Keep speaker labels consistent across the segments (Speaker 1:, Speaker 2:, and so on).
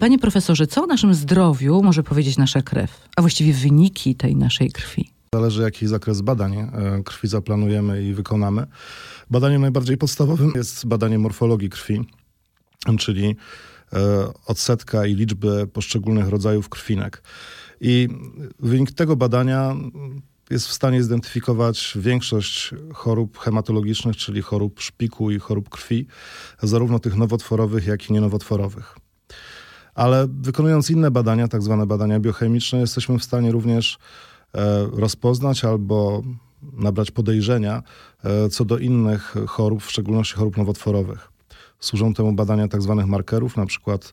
Speaker 1: Panie profesorze, co o naszym zdrowiu może powiedzieć nasza krew, a właściwie wyniki tej naszej krwi?
Speaker 2: Zależy jaki zakres badań e, krwi zaplanujemy i wykonamy. Badaniem najbardziej podstawowym jest badanie morfologii krwi, czyli e, odsetka i liczby poszczególnych rodzajów krwinek. I wynik tego badania jest w stanie zidentyfikować większość chorób hematologicznych, czyli chorób szpiku i chorób krwi, zarówno tych nowotworowych, jak i nienowotworowych. Ale wykonując inne badania, tak zwane badania biochemiczne, jesteśmy w stanie również e, rozpoznać albo nabrać podejrzenia e, co do innych chorób, w szczególności chorób nowotworowych. Służą temu badania tak zwanych markerów, na przykład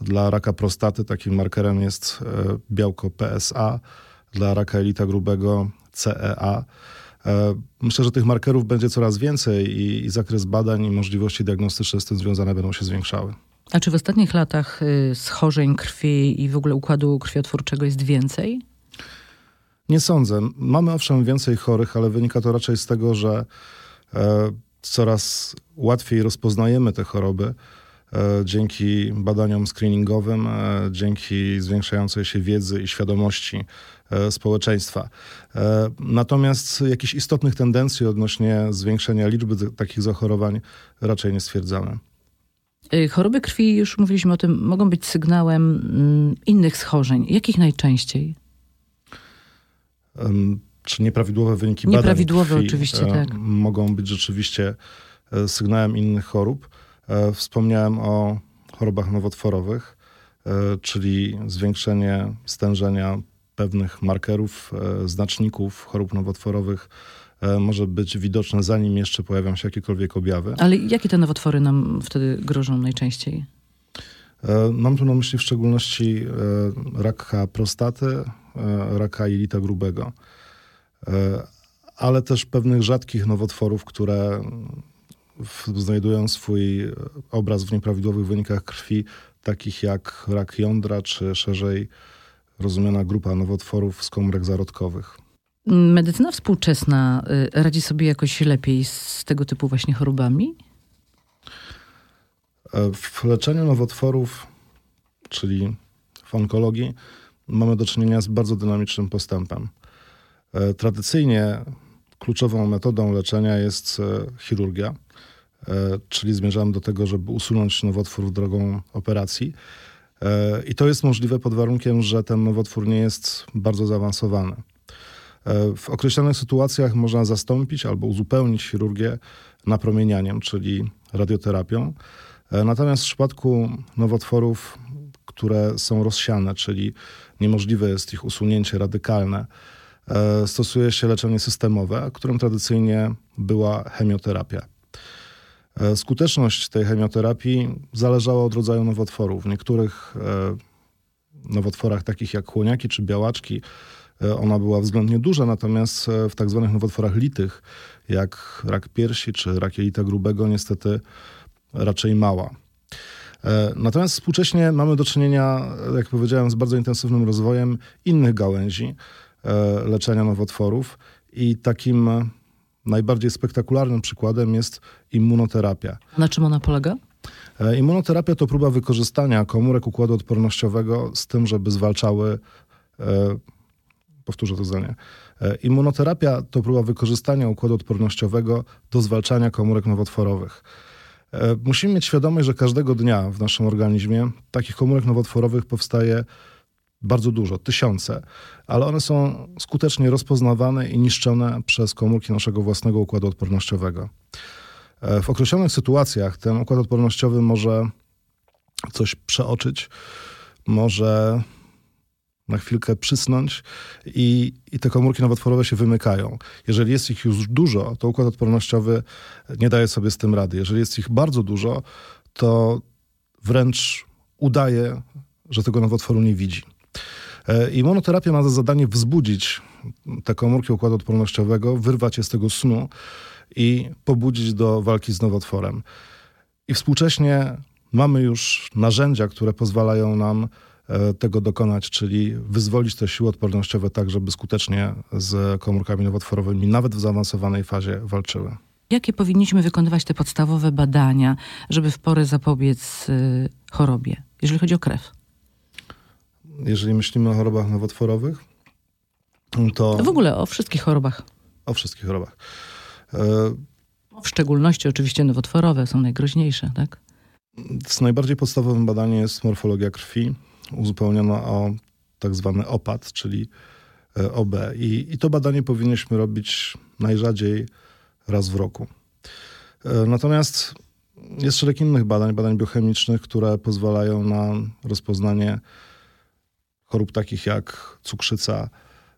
Speaker 2: dla raka prostaty takim markerem jest e, białko PSA, dla raka elita grubego CEA. Myślę, że tych markerów będzie coraz więcej i, i zakres badań i możliwości diagnostyczne z tym związane będą się zwiększały.
Speaker 1: A czy w ostatnich latach y, schorzeń krwi i w ogóle układu krwiotwórczego jest więcej?
Speaker 2: Nie sądzę. Mamy owszem więcej chorych, ale wynika to raczej z tego, że e, coraz łatwiej rozpoznajemy te choroby e, dzięki badaniom screeningowym, e, dzięki zwiększającej się wiedzy i świadomości e, społeczeństwa. E, natomiast jakichś istotnych tendencji odnośnie zwiększenia liczby takich zachorowań raczej nie stwierdzamy.
Speaker 1: Y, choroby krwi, już mówiliśmy o tym, mogą być sygnałem mm, innych schorzeń. Jakich najczęściej?
Speaker 2: Czy nieprawidłowe wyniki
Speaker 1: nieprawidłowe
Speaker 2: badań krwi
Speaker 1: oczywiście, tak.
Speaker 2: mogą być rzeczywiście e, sygnałem innych chorób. E, wspomniałem o chorobach nowotworowych, e, czyli zwiększenie stężenia pewnych markerów, znaczników chorób nowotworowych E, może być widoczne, zanim jeszcze pojawią się jakiekolwiek objawy.
Speaker 1: Ale jakie te nowotwory nam wtedy grożą najczęściej?
Speaker 2: E, mam tu na myśli w szczególności e, raka prostaty, raka jelita grubego, ale też pewnych rzadkich nowotworów, które znajdują swój obraz w nieprawidłowych wynikach krwi, takich jak rak jądra, czy szerzej rozumiana grupa nowotworów z komórek zarodkowych.
Speaker 1: Medycyna współczesna y, radzi sobie jakoś lepiej z tego typu właśnie chorobami?
Speaker 2: E, w leczeniu nowotworów, czyli w onkologii, mamy do czynienia z bardzo dynamicznym postępem. E, tradycyjnie kluczową metodą leczenia jest e, chirurgia, czyli zmierzamy do tego, żeby usunąć nowotwór drogą operacji. I to jest możliwe pod warunkiem, że ten nowotwór nie jest bardzo zaawansowany. E, w określonych sytuacjach można zastąpić albo uzupełnić chirurgię napromienianiem, czyli radioterapią. E, natomiast w przypadku nowotworów, które są rozsiane, czyli niemożliwe jest ich usunięcie radykalne, e, stosuje się leczenie systemowe, którym tradycyjnie była chemioterapia. Skuteczność tej chemioterapii zależała od rodzaju nowotworów. W niektórych nowotworach, takich jak chłoniaki czy białaczki, ona była względnie duża, natomiast e, w tak zwanych nowotworach litych, jak rak piersi czy rak jelita grubego, niestety raczej mała. E, natomiast współcześnie mamy do czynienia, jak powiedziałem, z bardzo intensywnym rozwojem innych gałęzi leczenia nowotworów i takim najbardziej spektakularnym przykładem jest immunoterapia.
Speaker 1: Na czym ona polega?
Speaker 2: Immunoterapia to próba wykorzystania komórek układu odpornościowego z tym, żeby zwalczały Powtórzę to zdanie. E, immunoterapia to próba wykorzystania układu odpornościowego do zwalczania komórek nowotworowych. E, musimy mieć świadomość, że każdego dnia w naszym organizmie takich komórek nowotworowych powstaje bardzo dużo, tysiące, ale one są skutecznie rozpoznawane i niszczone przez komórki naszego własnego układu odpornościowego. E, w określonych sytuacjach ten układ odpornościowy może coś przeoczyć, może na chwilkę przysnąć i, i te komórki nowotworowe się wymykają. Jeżeli jest ich już dużo, to układ odpornościowy nie daje sobie z tym rady. Jeżeli jest ich bardzo dużo, to wręcz udaje, że tego nowotworu nie widzi. E, Immunoterapia ma za zadanie wzbudzić te komórki układu odpornościowego, wyrwać je z tego snu i pobudzić do walki z nowotworem. I współcześnie mamy już narzędzia, które pozwalają nam tego dokonać, czyli wyzwolić te siły odpornościowe tak, żeby skutecznie z komórkami nowotworowymi, nawet w zaawansowanej fazie, walczyły.
Speaker 1: Jakie powinniśmy wykonywać te podstawowe badania, żeby w porę zapobiec y, chorobie, jeżeli chodzi o krew?
Speaker 2: jeżeli myślimy o chorobach nowotworowych, to...
Speaker 1: W ogóle o wszystkich chorobach.
Speaker 2: O wszystkich chorobach.
Speaker 1: W szczególności oczywiście nowotworowe są najgroźniejsze, tak?
Speaker 2: Z najbardziej podstawowym badaniem jest morfologia krwi, uzupełniona o tak zwany opad, czyli e, OB. I, I to badanie powinniśmy robić najrzadziej raz w roku. E, natomiast jest szereg innych badań, badań biochemicznych, które pozwalają na rozpoznanie chorób takich jak cukrzyca,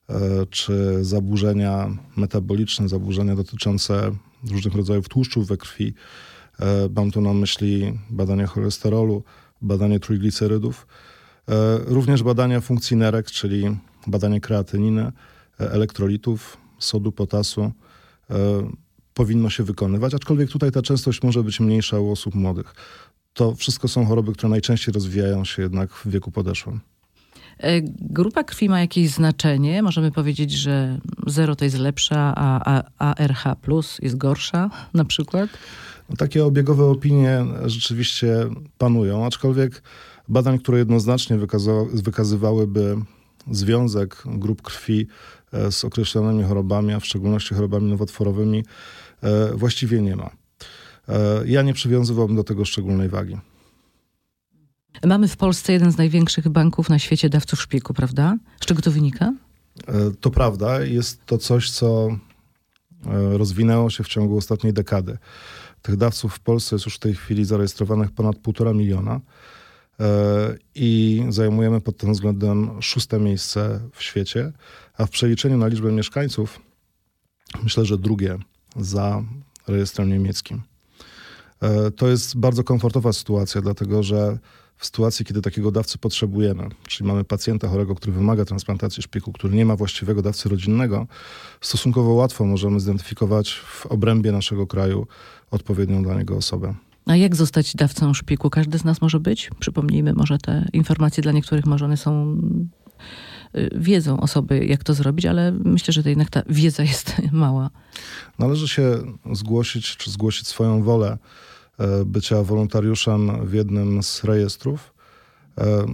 Speaker 2: e, czy zaburzenia metaboliczne, zaburzenia dotyczące różnych rodzajów tłuszczów we krwi. Mam tu na myśli badania cholesterolu, badanie trójglicerydów. E, również badania funkcji nerek, czyli badanie kreatyniny, e, elektrolitów, sodu, potasu e, powinno się wykonywać, aczkolwiek tutaj ta częstość może być mniejsza u osób młodych. To wszystko są choroby, które najczęściej rozwijają się jednak w wieku podeszłym.
Speaker 1: Grupa krwi ma jakieś znaczenie? Możemy powiedzieć, że 0 to jest lepsza, a, a ARH plus jest gorsza na przykład?
Speaker 2: Takie obiegowe opinie rzeczywiście panują, aczkolwiek badań, które jednoznacznie wykazywałyby związek grup krwi e, z określonymi chorobami, a w szczególności chorobami nowotworowymi, e, właściwie nie ma. E, ja nie przywiązywałbym do tego szczególnej wagi.
Speaker 1: Mamy w Polsce jeden z największych banków na świecie dawców szpiku, prawda? Z czego to wynika?
Speaker 2: To prawda. Jest to coś, co rozwinęło się w ciągu ostatniej dekady. Tych dawców w Polsce jest już w tej chwili zarejestrowanych ponad półtora miliona. E, i zajmujemy pod tym względem szóste miejsce w świecie, a w przeliczeniu na liczbę mieszkańców myślę, że drugie za rejestrem niemieckim. E, to jest bardzo komfortowa sytuacja, dlatego że w sytuacji, kiedy takiego dawcy potrzebujemy, czyli mamy pacjenta chorego, który wymaga transplantacji szpiku, który nie ma właściwego dawcy rodzinnego, stosunkowo łatwo możemy zidentyfikować w obrębie naszego kraju odpowiednią dla niego osobę.
Speaker 1: A jak zostać dawcą szpiku? Każdy z nas może być? Przypomnijmy może te informacje dla niektórych, może one są y, wiedzą osoby, jak to zrobić, ale myślę, że to jednak ta wiedza jest mała.
Speaker 2: Należy się zgłosić, czy zgłosić swoją wolę e, bycia wolontariuszem w jednym z rejestrów. E,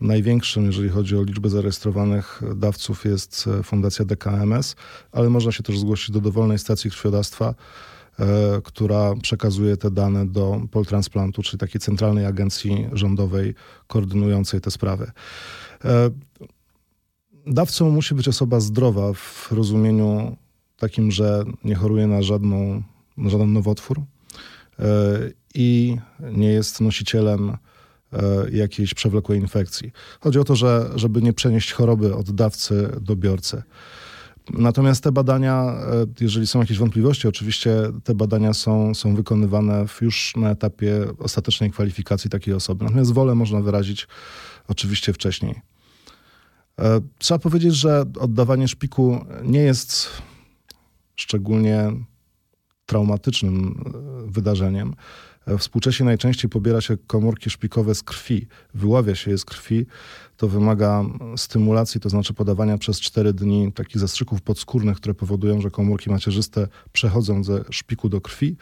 Speaker 2: największym, jeżeli chodzi o liczbę zarejestrowanych dawców, jest e, Fundacja DKMS, ale można się też zgłosić do dowolnej stacji krwiodawstwa która przekazuje te dane do Poltransplantu, czyli takiej centralnej agencji rządowej koordynującej te sprawy. E, dawcą musi być osoba zdrowa w rozumieniu takim, że nie choruje na, żadną, na żaden nowotwór e, i nie jest nosicielem jakiejś przewlekłej infekcji. Chodzi o to, że, żeby nie przenieść choroby od dawcy do biorcy. Natomiast te badania, e, jeżeli są jakieś wątpliwości, oczywiście te badania są, są wykonywane już na etapie ostatecznej kwalifikacji takiej osoby. Natomiast wolę można wyrazić oczywiście wcześniej. E, trzeba powiedzieć, że oddawanie szpiku nie jest szczególnie traumatycznym e, wydarzeniem. Współcześnie najczęściej pobiera się komórki szpikowe z krwi, wyławia się je z krwi. To wymaga stymulacji, to znaczy podawania przez 4 dni takich zastrzyków podskórnych, które powodują, że komórki macierzyste przechodzą ze szpiku do krwi.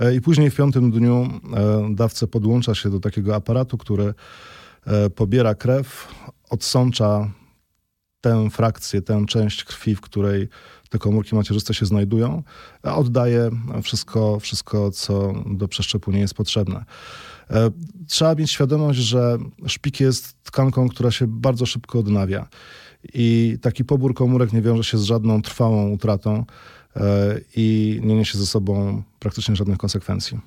Speaker 2: E, I później w piątym dniu e, dawca podłącza się do takiego aparatu, który e, pobiera krew, odsącza tę frakcję, tę część krwi, w której te komórki macierzyste się znajdują, a oddaje wszystko, wszystko, co do przeszczepu nie jest potrzebne. E, trzeba mieć świadomość, że szpik jest tkanką, która się bardzo szybko odnawia. I taki pobór komórek nie wiąże się z żadną trwałą utratą e, i nie niesie ze sobą praktycznie żadnych konsekwencji.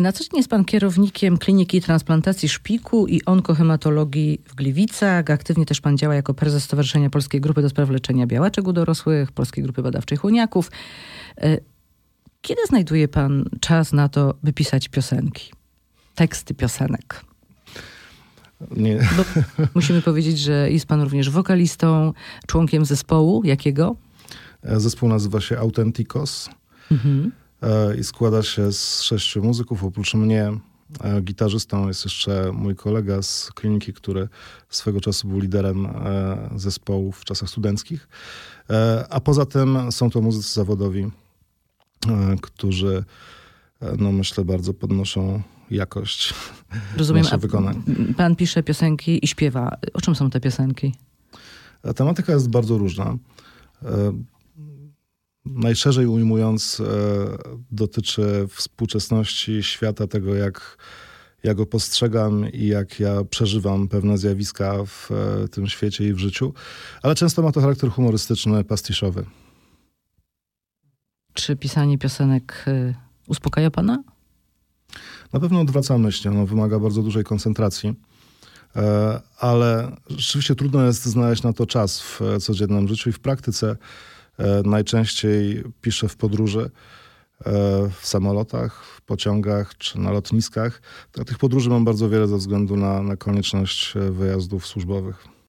Speaker 1: Na co dzień jest pan kierownikiem Kliniki Transplantacji Szpiku i Onkohematologii w Gliwicach. Aktywnie też pan działa jako prezes Stowarzyszenia Polskiej Grupy do Spraw Leczenia Białaczek u Dorosłych, Polskiej Grupy Badawczej Chłoniaków. E, kiedy znajduje pan czas na to, by pisać piosenki? Teksty piosenek?
Speaker 2: Nie.
Speaker 1: Bo musimy powiedzieć, że jest pan również wokalistą, członkiem zespołu. Jakiego?
Speaker 2: E, zespół nazywa się Authenticos. Mhm. E, i składa się z sześciu muzyków. Oprócz mnie e, gitarzystą jest jeszcze mój kolega z kliniki, który swego czasu był liderem e, zespołu w czasach studenckich. A poza tym są to muzycy zawodowi, którzy no myślę, bardzo podnoszą jakość
Speaker 1: Rozumiem,
Speaker 2: naszych wykonań.
Speaker 1: pan pisze piosenki i śpiewa. O czym są te piosenki?
Speaker 2: Tematyka jest bardzo różna. E, Najszerzej ujmując, e, dotyczy współczesności świata, tego jak ja go postrzegam i jak ja przeżywam pewne zjawiska w e, tym świecie i w życiu, ale często ma to charakter humorystyczny, pastiszowy.
Speaker 1: Czy pisanie piosenek y, uspokaja pana?
Speaker 2: Na pewno odwraca myśli, ono wymaga bardzo dużej koncentracji, e, ale rzeczywiście trudno jest znaleźć na to czas w e, codziennym życiu i w praktyce e, najczęściej piszę w podróży, e, w samolotach, w pociągach czy na lotniskach. Tych podróży mam bardzo wiele ze względu na, na konieczność e, wyjazdów służbowych.